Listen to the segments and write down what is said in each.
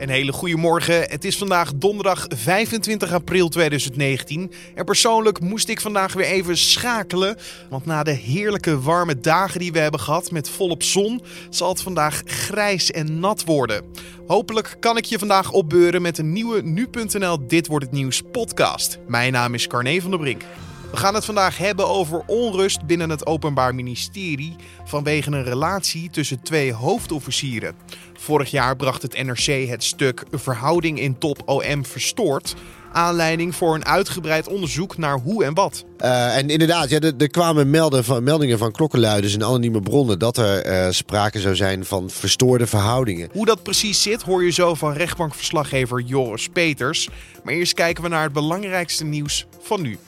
Een hele goede morgen. Het is vandaag donderdag 25 april 2019. En persoonlijk moest ik vandaag weer even schakelen. Want na de heerlijke warme dagen die we hebben gehad met volop zon, zal het vandaag grijs en nat worden. Hopelijk kan ik je vandaag opbeuren met een nieuwe nu.nl Dit wordt het nieuws podcast. Mijn naam is Carne van der Brink. We gaan het vandaag hebben over onrust binnen het Openbaar Ministerie vanwege een relatie tussen twee hoofdofficieren. Vorig jaar bracht het NRC het stuk Verhouding in top OM verstoord. Aanleiding voor een uitgebreid onderzoek naar hoe en wat. Uh, en inderdaad, ja, er, kwamen melden van, meldingen van klokkenluiders en anonieme bronnen dat er uh, sprake zou zijn van verstoorde verhoudingen. Hoe dat precies zit, hoor je zo van rechtbankverslaggever Joris Peters. Maar eerst kijken we naar het belangrijkste nieuws van nu.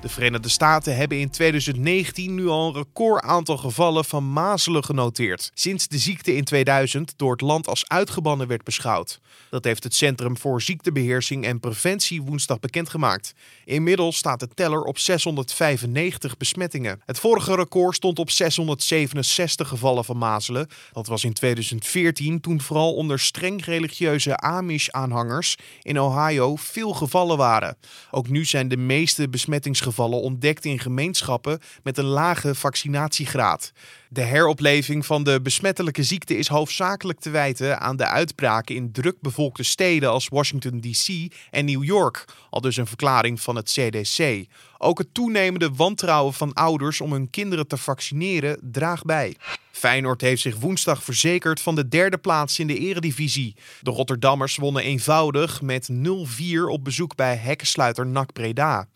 De Verenigde Staten hebben in 2019 nu al een record aantal gevallen van mazelen genoteerd. Sinds de ziekte in 2000 door het land als uitgebannen werd beschouwd. Dat heeft het Centrum voor Ziektebeheersing en Preventie woensdag bekendgemaakt. Inmiddels staat de teller op 695 besmettingen. Het vorige record stond op 667 gevallen van mazelen. Dat was in 2014 toen vooral onder streng religieuze Amish-aanhangers in Ohio veel gevallen waren. Ook nu zijn de meeste besmettingsgevallen gevallen ontdekt in gemeenschappen met een lage vaccinatiegraad. De heropleving van de besmettelijke ziekte is hoofdzakelijk te wijten aan de uitbraken in drukbevolkte steden als Washington DC en New York, al dus een verklaring van het CDC. Ook het toenemende wantrouwen van ouders om hun kinderen te vaccineren draagt bij. Feyenoord heeft zich woensdag verzekerd van de derde plaats in de eredivisie. De Rotterdammers wonnen eenvoudig met 0-4 op bezoek bij hekkensluiter NAC Breda.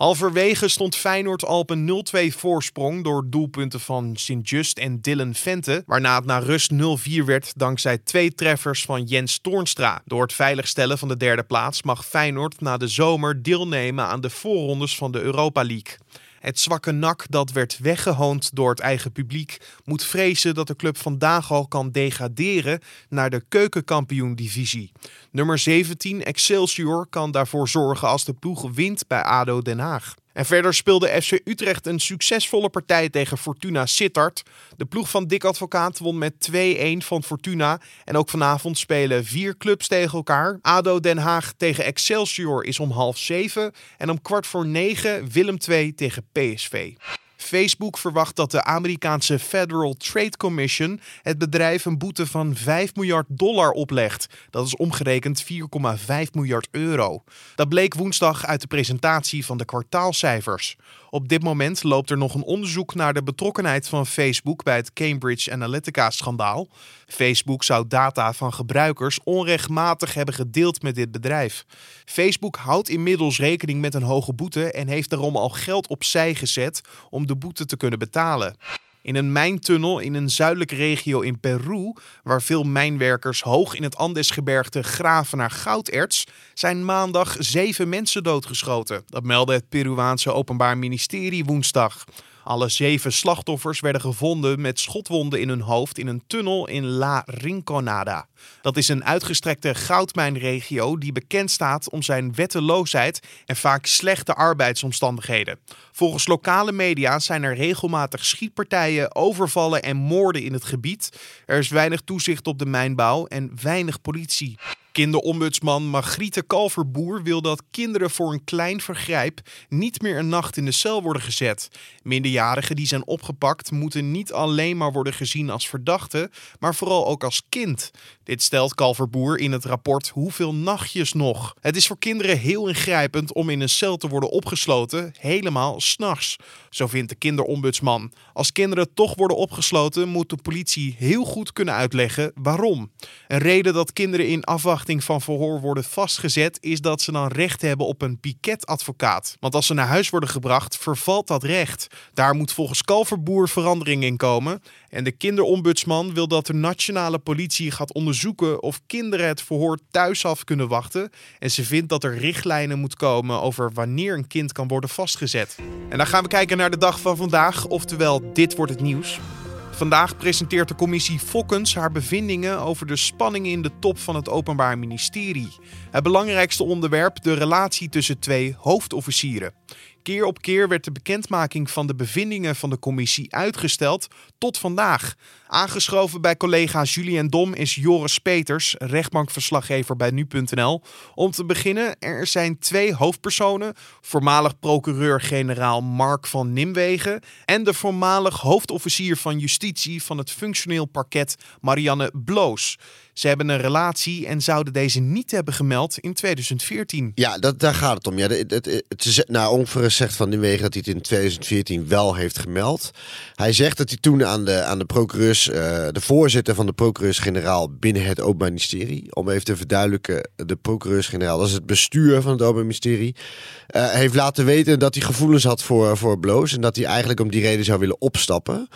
Halverwege stond Feyenoord al op een 0-2 voorsprong door doelpunten van Sint-Just en Dylan Vente, waarna het naar rust 0-4 werd dankzij twee treffers van Jens Toornstra. Door het veiligstellen van de derde plaats mag Feyenoord na de zomer deelnemen aan de voorrondes van de Europa League. Het zwakke nak dat werd weggehoond door het eigen publiek moet vrezen dat de club vandaag al kan degraderen naar de keukenkampioen-divisie. Nummer 17 Excelsior kan daarvoor zorgen als de ploeg wint bij ADO Den Haag. En verder speelde FC Utrecht een succesvolle partij tegen Fortuna Sittard. De ploeg van Dick Advocaat won met 2-1 van Fortuna. En ook vanavond spelen vier clubs tegen elkaar. ADO Den Haag tegen Excelsior is om half zeven. En om kwart voor negen Willem II tegen PSV. Facebook verwacht dat de Amerikaanse Federal Trade Commission het bedrijf een boete van 5 miljard dollar oplegt. Dat is omgerekend 4,5 miljard euro. Dat bleek woensdag uit de presentatie van de kwartaalcijfers. Op dit moment loopt er nog een onderzoek naar de betrokkenheid van Facebook bij het Cambridge Analytica-schandaal. Facebook zou data van gebruikers onrechtmatig hebben gedeeld met dit bedrijf. Facebook houdt inmiddels rekening met een hoge boete en heeft daarom al geld opzij gezet om de boete te kunnen betalen. In een mijntunnel in een zuidelijke regio in Peru, waar veel mijnwerkers hoog in het Andesgebergte graven naar gouderts, zijn maandag zeven mensen doodgeschoten. Dat meldde het Peruaanse Openbaar Ministerie woensdag. Alle zeven slachtoffers werden gevonden met schotwonden in hun hoofd in een tunnel in La Rinconada. Dat is een uitgestrekte goudmijnregio die bekend staat om zijn wetteloosheid en vaak slechte arbeidsomstandigheden. Volgens lokale media zijn er regelmatig schietpartijen, overvallen en moorden in het gebied. Er is weinig toezicht op de mijnbouw en weinig politie. Kinderombudsman Margriete Kalverboer wil dat kinderen voor een klein vergrijp niet meer een nacht in de cel worden gezet. Minderjarigen die zijn opgepakt moeten niet alleen maar worden gezien als verdachte, maar vooral ook als kind. Dit stelt Kalverboer in het rapport Hoeveel nachtjes nog? Het is voor kinderen heel ingrijpend om in een cel te worden opgesloten, helemaal s'nachts. Zo vindt de kinderombudsman. Als kinderen toch worden opgesloten, moet de politie heel goed kunnen uitleggen waarom. Een reden dat kinderen in afwachting van verhoor worden vastgezet, is dat ze dan recht hebben op een piketadvocaat. Want als ze naar huis worden gebracht, vervalt dat recht. Daar moet volgens Kalverboer verandering in komen. En de kinderombudsman wil dat de nationale politie gaat onderzoeken of kinderen het verhoor thuis af kunnen wachten. En ze vindt dat er richtlijnen moet komen over wanneer een kind kan worden vastgezet. En dan gaan we kijken naar de dag van vandaag, oftewel dit wordt het nieuws. Vandaag presenteert de commissie Fokkens haar bevindingen over de spanningen in de top van het Openbaar Ministerie. Het belangrijkste onderwerp de relatie tussen twee hoofdofficieren. Keer op keer werd de bekendmaking van de bevindingen van de commissie uitgesteld tot vandaag. Aangeschoven bij collega Julien Dom is Joris Peters, rechtbankverslaggever bij nu.nl. Om te beginnen, er zijn twee hoofdpersonen: voormalig procureur-generaal Mark van Nimwegen en de voormalig hoofdofficier van justitie van het functioneel parket Marianne Bloos. Ze hebben een relatie en zouden deze niet hebben gemeld in 2014. Ja, dat, daar gaat het om. Ja, het, het, nou, ongeveer zegt van Nimwegen dat hij het in 2014 wel heeft gemeld. Hij zegt dat hij toen aan de, aan de procureurs, uh, de voorzitter van de procureurs-generaal binnen het Openbaar Ministerie, om even te verduidelijken, de procureurs-generaal, dat is het bestuur van het Openbaar Ministerie, uh, heeft laten weten dat hij gevoelens had voor, voor Bloos en dat hij eigenlijk om die reden zou willen opstappen.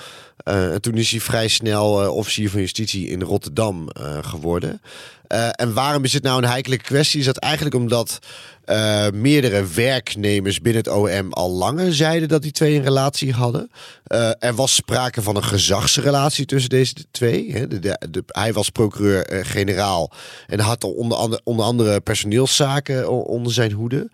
Uh, en toen is hij vrij snel officier van justitie in Rotterdam geworden. Uh, en waarom is het nou een heikele kwestie? Is dat eigenlijk omdat uh, meerdere werknemers binnen het OM al langer zeiden dat die twee een relatie hadden. Uh, er was sprake van een gezagsrelatie tussen deze twee. Hè. De, hij was procureur-generaal en had onder onder andere personeelszaken onder zijn hoede.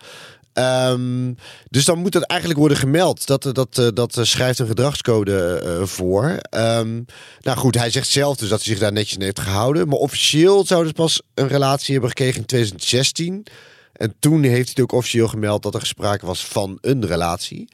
Um, dus dan moet dat eigenlijk worden gemeld. Dat, dat, dat schrijft een gedragscode voor. Um, nou goed, hij zegt zelf dus dat hij zich daar netjes in heeft gehouden. Maar officieel zou dus pas een relatie hebben gekregen in 2016. En toen heeft hij ook officieel gemeld dat er sprake was van een relatie.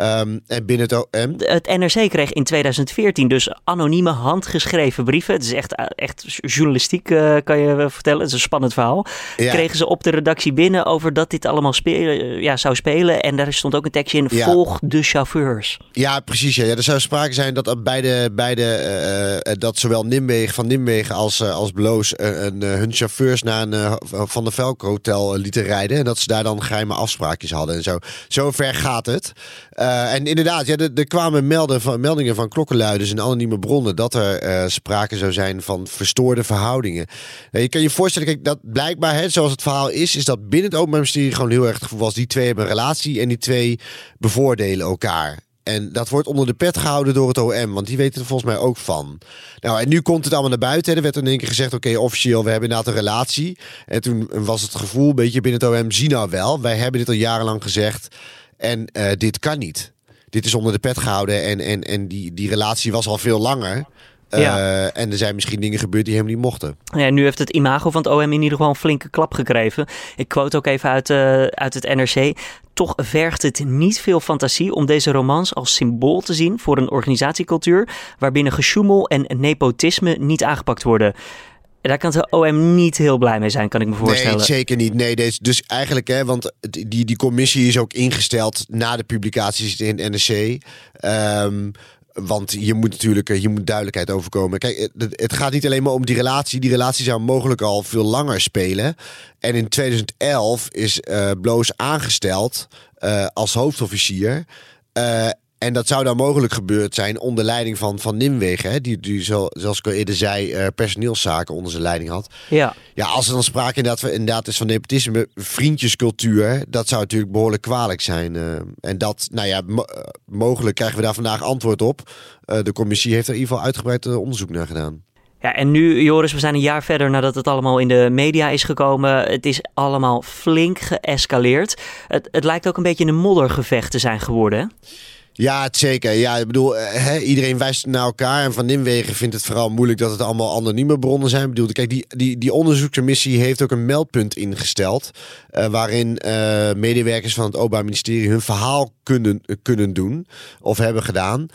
Um, en binnen het OM. Het NRC kreeg in 2014 dus anonieme handgeschreven brieven. Het is echt, echt journalistiek, uh, kan je vertellen. Het is een spannend verhaal. Ja. Kregen ze op de redactie binnen over dat dit allemaal spelen, ja, zou spelen. En daar stond ook een tekstje in: ja. volg de chauffeurs. Ja, precies. Ja. ja. Er zou sprake zijn dat beide, beide uh, dat zowel Nimwegen van Nimwegen als, uh, als Bloos hun chauffeurs naar een Van de Velk hotel lieten rijden. En dat ze daar dan geheime afspraakjes hadden en zo. Zo ver gaat het. Uh, en inderdaad, ja, er, er kwamen van, meldingen van klokkenluiders en anonieme bronnen dat er uh, sprake zou zijn van verstoorde verhoudingen. Uh, je kan je voorstellen, kijk, dat blijkbaar, hè, zoals het verhaal is, is dat binnen het Openbaar Ministerie gewoon heel erg het gevoel was: die twee hebben een relatie en die twee bevoordelen elkaar. En dat wordt onder de pet gehouden door het OM, want die weten er volgens mij ook van. Nou, en nu komt het allemaal naar buiten. Er werd in één keer gezegd: oké, officieel, we hebben inderdaad een relatie. En toen was het gevoel een beetje binnen het OM: zie nou wel, wij hebben dit al jarenlang gezegd. En uh, dit kan niet. Dit is onder de pet gehouden en, en, en die, die relatie was al veel langer. Uh, ja. En er zijn misschien dingen gebeurd die helemaal niet mochten. Ja, nu heeft het imago van het OM in ieder geval een flinke klap gekregen. Ik quote ook even uit, uh, uit het NRC. Toch vergt het niet veel fantasie om deze romans als symbool te zien voor een organisatiecultuur waarbinnen gesjoemel en nepotisme niet aangepakt worden. Daar kan de OM niet heel blij mee zijn, kan ik me voorstellen. Nee, zeker niet. Nee, deze, dus eigenlijk, hè, want die, die commissie is ook ingesteld na de publicaties in het NRC. Um, want je moet natuurlijk je moet duidelijkheid overkomen. Kijk, het, gaat niet alleen maar om die relatie. Die relatie zou mogelijk al veel langer spelen. En in 2011 is uh, Bloos aangesteld uh, als hoofdofficier. Uh, en dat zou dan mogelijk gebeurd zijn onder leiding van, van Nimwegen. Hè, die, die zo, zoals ik al eerder zei, uh, personeelszaken onder zijn leiding had. Ja. Ja, als er dan sprake inderdaad, inderdaad is van nepotisme, vriendjescultuur. Dat zou natuurlijk behoorlijk kwalijk zijn. Uh, en dat, nou ja, mo mogelijk krijgen we daar vandaag antwoord op. Uh, de commissie heeft er in ieder geval uitgebreid onderzoek naar gedaan. Ja, en nu, Joris, we zijn een jaar verder nadat het allemaal in de media is gekomen. Het is allemaal flink geëscaleerd. Het, het lijkt ook een beetje een moddergevecht te zijn geworden. Hè? Ja, zeker. Ja, ik bedoel, hè, iedereen wijst naar elkaar. En Van Nimwegen vindt het vooral moeilijk dat het allemaal anonieme bronnen zijn. Ik bedoel, kijk, die, die, die onderzoekscommissie heeft ook een meldpunt ingesteld. Uh, waarin uh, medewerkers van het Openbaar Ministerie hun verhaal kunnen, kunnen doen. Of hebben gedaan.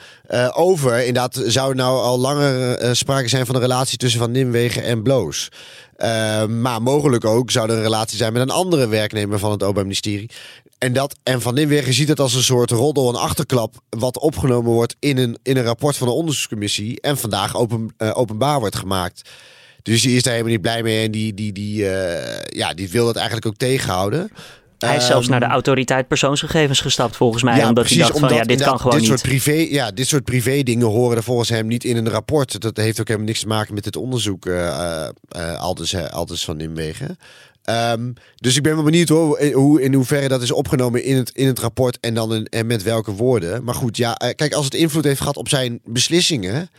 Over, inderdaad, zou nou al langer sprake zijn van een relatie tussen Van Nimwegen en Bloos. Uh, maar mogelijk ook zou er een relatie zijn met een andere werknemer van het Openbaar Ministerie. En, dat, en Van Nimwegen ziet het als een soort roddel en achterklap... wat opgenomen wordt in een, in een rapport van de onderzoekscommissie... en vandaag open, uh, openbaar wordt gemaakt. Dus die is daar helemaal niet blij mee en die, die, die, uh, ja, die wil het eigenlijk ook tegenhouden. Hij is zelfs naar de autoriteit persoonsgegevens gestapt, volgens mij. Ja, omdat precies, hij dacht van, ja, dit kan gewoon dit niet. Soort privé, ja, dit soort privé dingen horen er volgens hem niet in een rapport. Dat heeft ook helemaal niks te maken met het onderzoek, uh, uh, Aldus, Aldus van Nimwegen. Um, dus ik ben wel benieuwd hoor, hoe, in hoeverre dat is opgenomen in het, in het rapport en dan in, en met welke woorden. Maar goed, ja, kijk, als het invloed heeft gehad op zijn beslissingen.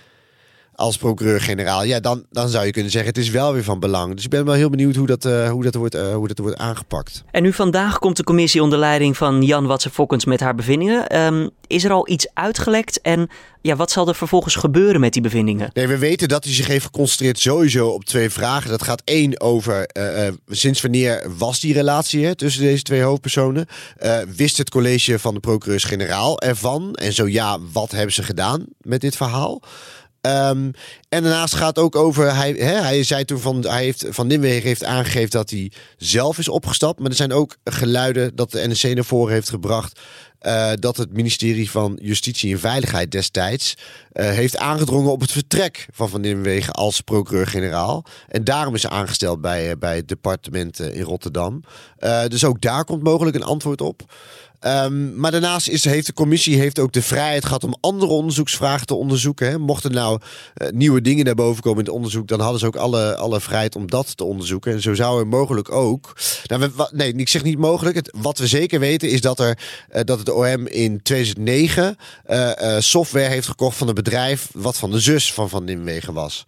Als procureur-generaal, ja, dan, dan zou je kunnen zeggen het is wel weer van belang. Dus ik ben wel heel benieuwd hoe dat, uh, hoe dat, wordt, uh, hoe dat wordt aangepakt. En nu vandaag komt de commissie onder leiding van Jan Watsen-Fokkens met haar bevindingen. Um, is er al iets uitgelekt en ja, wat zal er vervolgens gebeuren met die bevindingen? Nee, we weten dat hij zich heeft geconcentreerd sowieso op twee vragen. Dat gaat één over uh, sinds wanneer was die relatie hè, tussen deze twee hoofdpersonen? wist het college van de procureurs-generaal ervan? En zo ja, wat hebben ze gedaan met dit verhaal? Um, en daarnaast gaat ook over. Hij, hè, hij zei toen van. Hij heeft, van Nimwegen heeft aangegeven dat hij zelf is opgestapt. Maar er zijn ook geluiden dat de NSC naar voren heeft gebracht. Uh, dat het ministerie van Justitie en Veiligheid destijds uh, heeft aangedrongen op het vertrek van Van Nimwegen als procureur-generaal. En daarom is hij aangesteld bij, uh, bij het departement in Rotterdam. dus ook daar komt mogelijk een antwoord op. Um, maar daarnaast is, heeft de commissie heeft ook de vrijheid gehad om andere onderzoeksvragen te onderzoeken. Hè. Mochten nou uh, nieuwe dingen naar boven komen in het onderzoek, dan hadden ze ook alle, alle vrijheid om dat te onderzoeken. En zo zou er mogelijk ook. Nou, nee, ik zeg niet mogelijk. Wat we zeker weten is dat, er, uh, dat het OM in 2009 uh, software heeft gekocht van een bedrijf wat van de zus van Van Nimwegen was.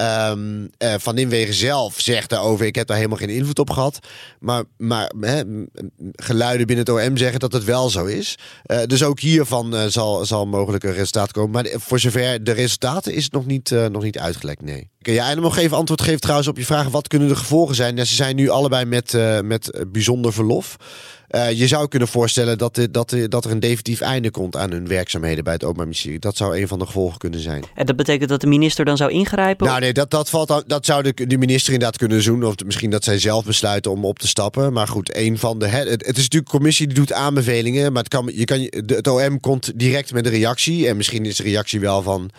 Um, uh, van Inwegen zelf zegt daarover: ik heb daar helemaal geen invloed op gehad. Maar, maar geluiden binnen het OM zeggen dat het wel zo is. Uh, dus ook hiervan uh, zal, zal mogelijk een resultaat komen. Maar voor zover de resultaten is het nog niet, nog niet uitgelekt, nee. Ja, en nog even antwoord geven trouwens op je vraag: wat kunnen de gevolgen zijn? Ja, ze zijn nu allebei met, met bijzonder verlof. Uh, je zou kunnen voorstellen dat, de, dat, de, dat er een definitief einde komt aan hun werkzaamheden bij het Openbaar Ministerie. Dat zou een van de gevolgen kunnen zijn. En dat betekent dat de minister dan zou ingrijpen? Nou nee, dat, dat, valt, dat zou de, de minister inderdaad kunnen doen. Of misschien dat zij zelf besluiten om op te stappen. Maar goed, een van de. Het, het is natuurlijk een commissie die doet aanbevelingen. Maar het, kan, je kan, het OM komt direct met een reactie. En misschien is de reactie wel van.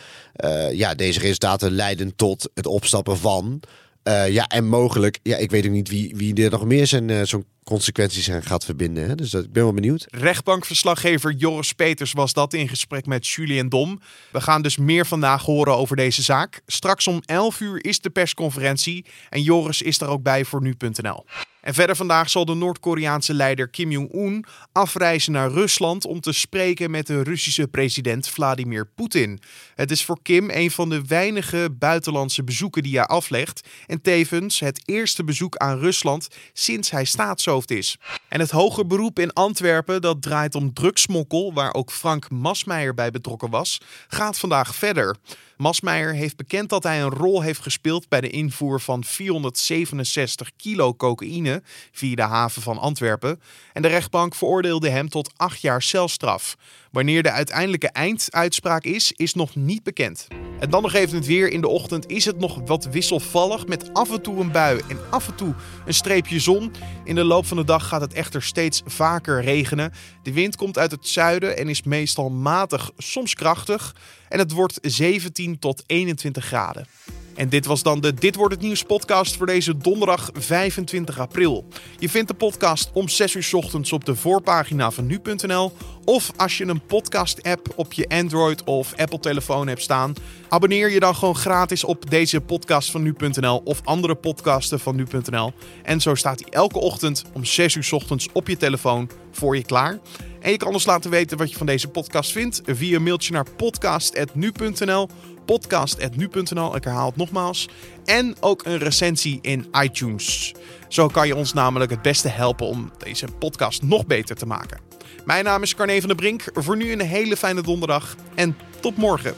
Uh, ja, deze resultaten leiden tot het opstappen van. Uh, ja, en mogelijk, ja, ik weet ook niet wie, wie er nog meer zijn, uh, zo'n consequenties aan gaat verbinden. Hè? Dus dat, ik ben wel benieuwd. Rechtbankverslaggever Joris Peters was dat in gesprek met Julien Dom. We gaan dus meer vandaag horen over deze zaak. Straks om 11 uur is de persconferentie en Joris is daar ook bij voor nu.nl. En verder vandaag zal de Noord-Koreaanse leider Kim Jong-un afreizen naar Rusland om te spreken met de Russische president Vladimir Poetin. Het is voor Kim een van de weinige buitenlandse bezoeken die hij aflegt en tevens het eerste bezoek aan Rusland sinds hij staatshoofd is. En het hoger beroep in Antwerpen, dat draait om drugsmokkel, waar ook Frank Masmeijer bij betrokken was, gaat vandaag verder. Masmeijer heeft bekend dat hij een rol heeft gespeeld bij de invoer van 467 kilo cocaïne via de haven van Antwerpen. En de rechtbank veroordeelde hem tot acht jaar celstraf. Wanneer de uiteindelijke einduitspraak is, is nog niet bekend. En dan nog even het weer. In de ochtend is het nog wat wisselvallig met af en toe een bui en af en toe een streepje zon. In de loop van de dag gaat het echter steeds vaker regenen. De wind komt uit het zuiden en is meestal matig, soms krachtig. En het wordt 17 tot 21 graden. En dit was dan de Dit wordt het nieuws podcast voor deze donderdag 25 april. Je vindt de podcast om 6 uur ochtends op de voorpagina van nu.nl of als je een podcast app op je Android of Apple telefoon hebt staan, abonneer je dan gewoon gratis op deze podcast van nu.nl of andere podcasten van nu.nl. En zo staat hij elke ochtend om 6 uur ochtends op je telefoon voor je klaar. En je kan ons laten weten wat je van deze podcast vindt via mailtje naar podcast.nu.nl podcast.nu.nl. Ik herhaal het nogmaals. En ook een recensie in iTunes. Zo kan je ons namelijk het beste helpen om deze podcast nog beter te maken. Mijn naam is Carne van der Brink. Voor nu een hele fijne donderdag en tot morgen.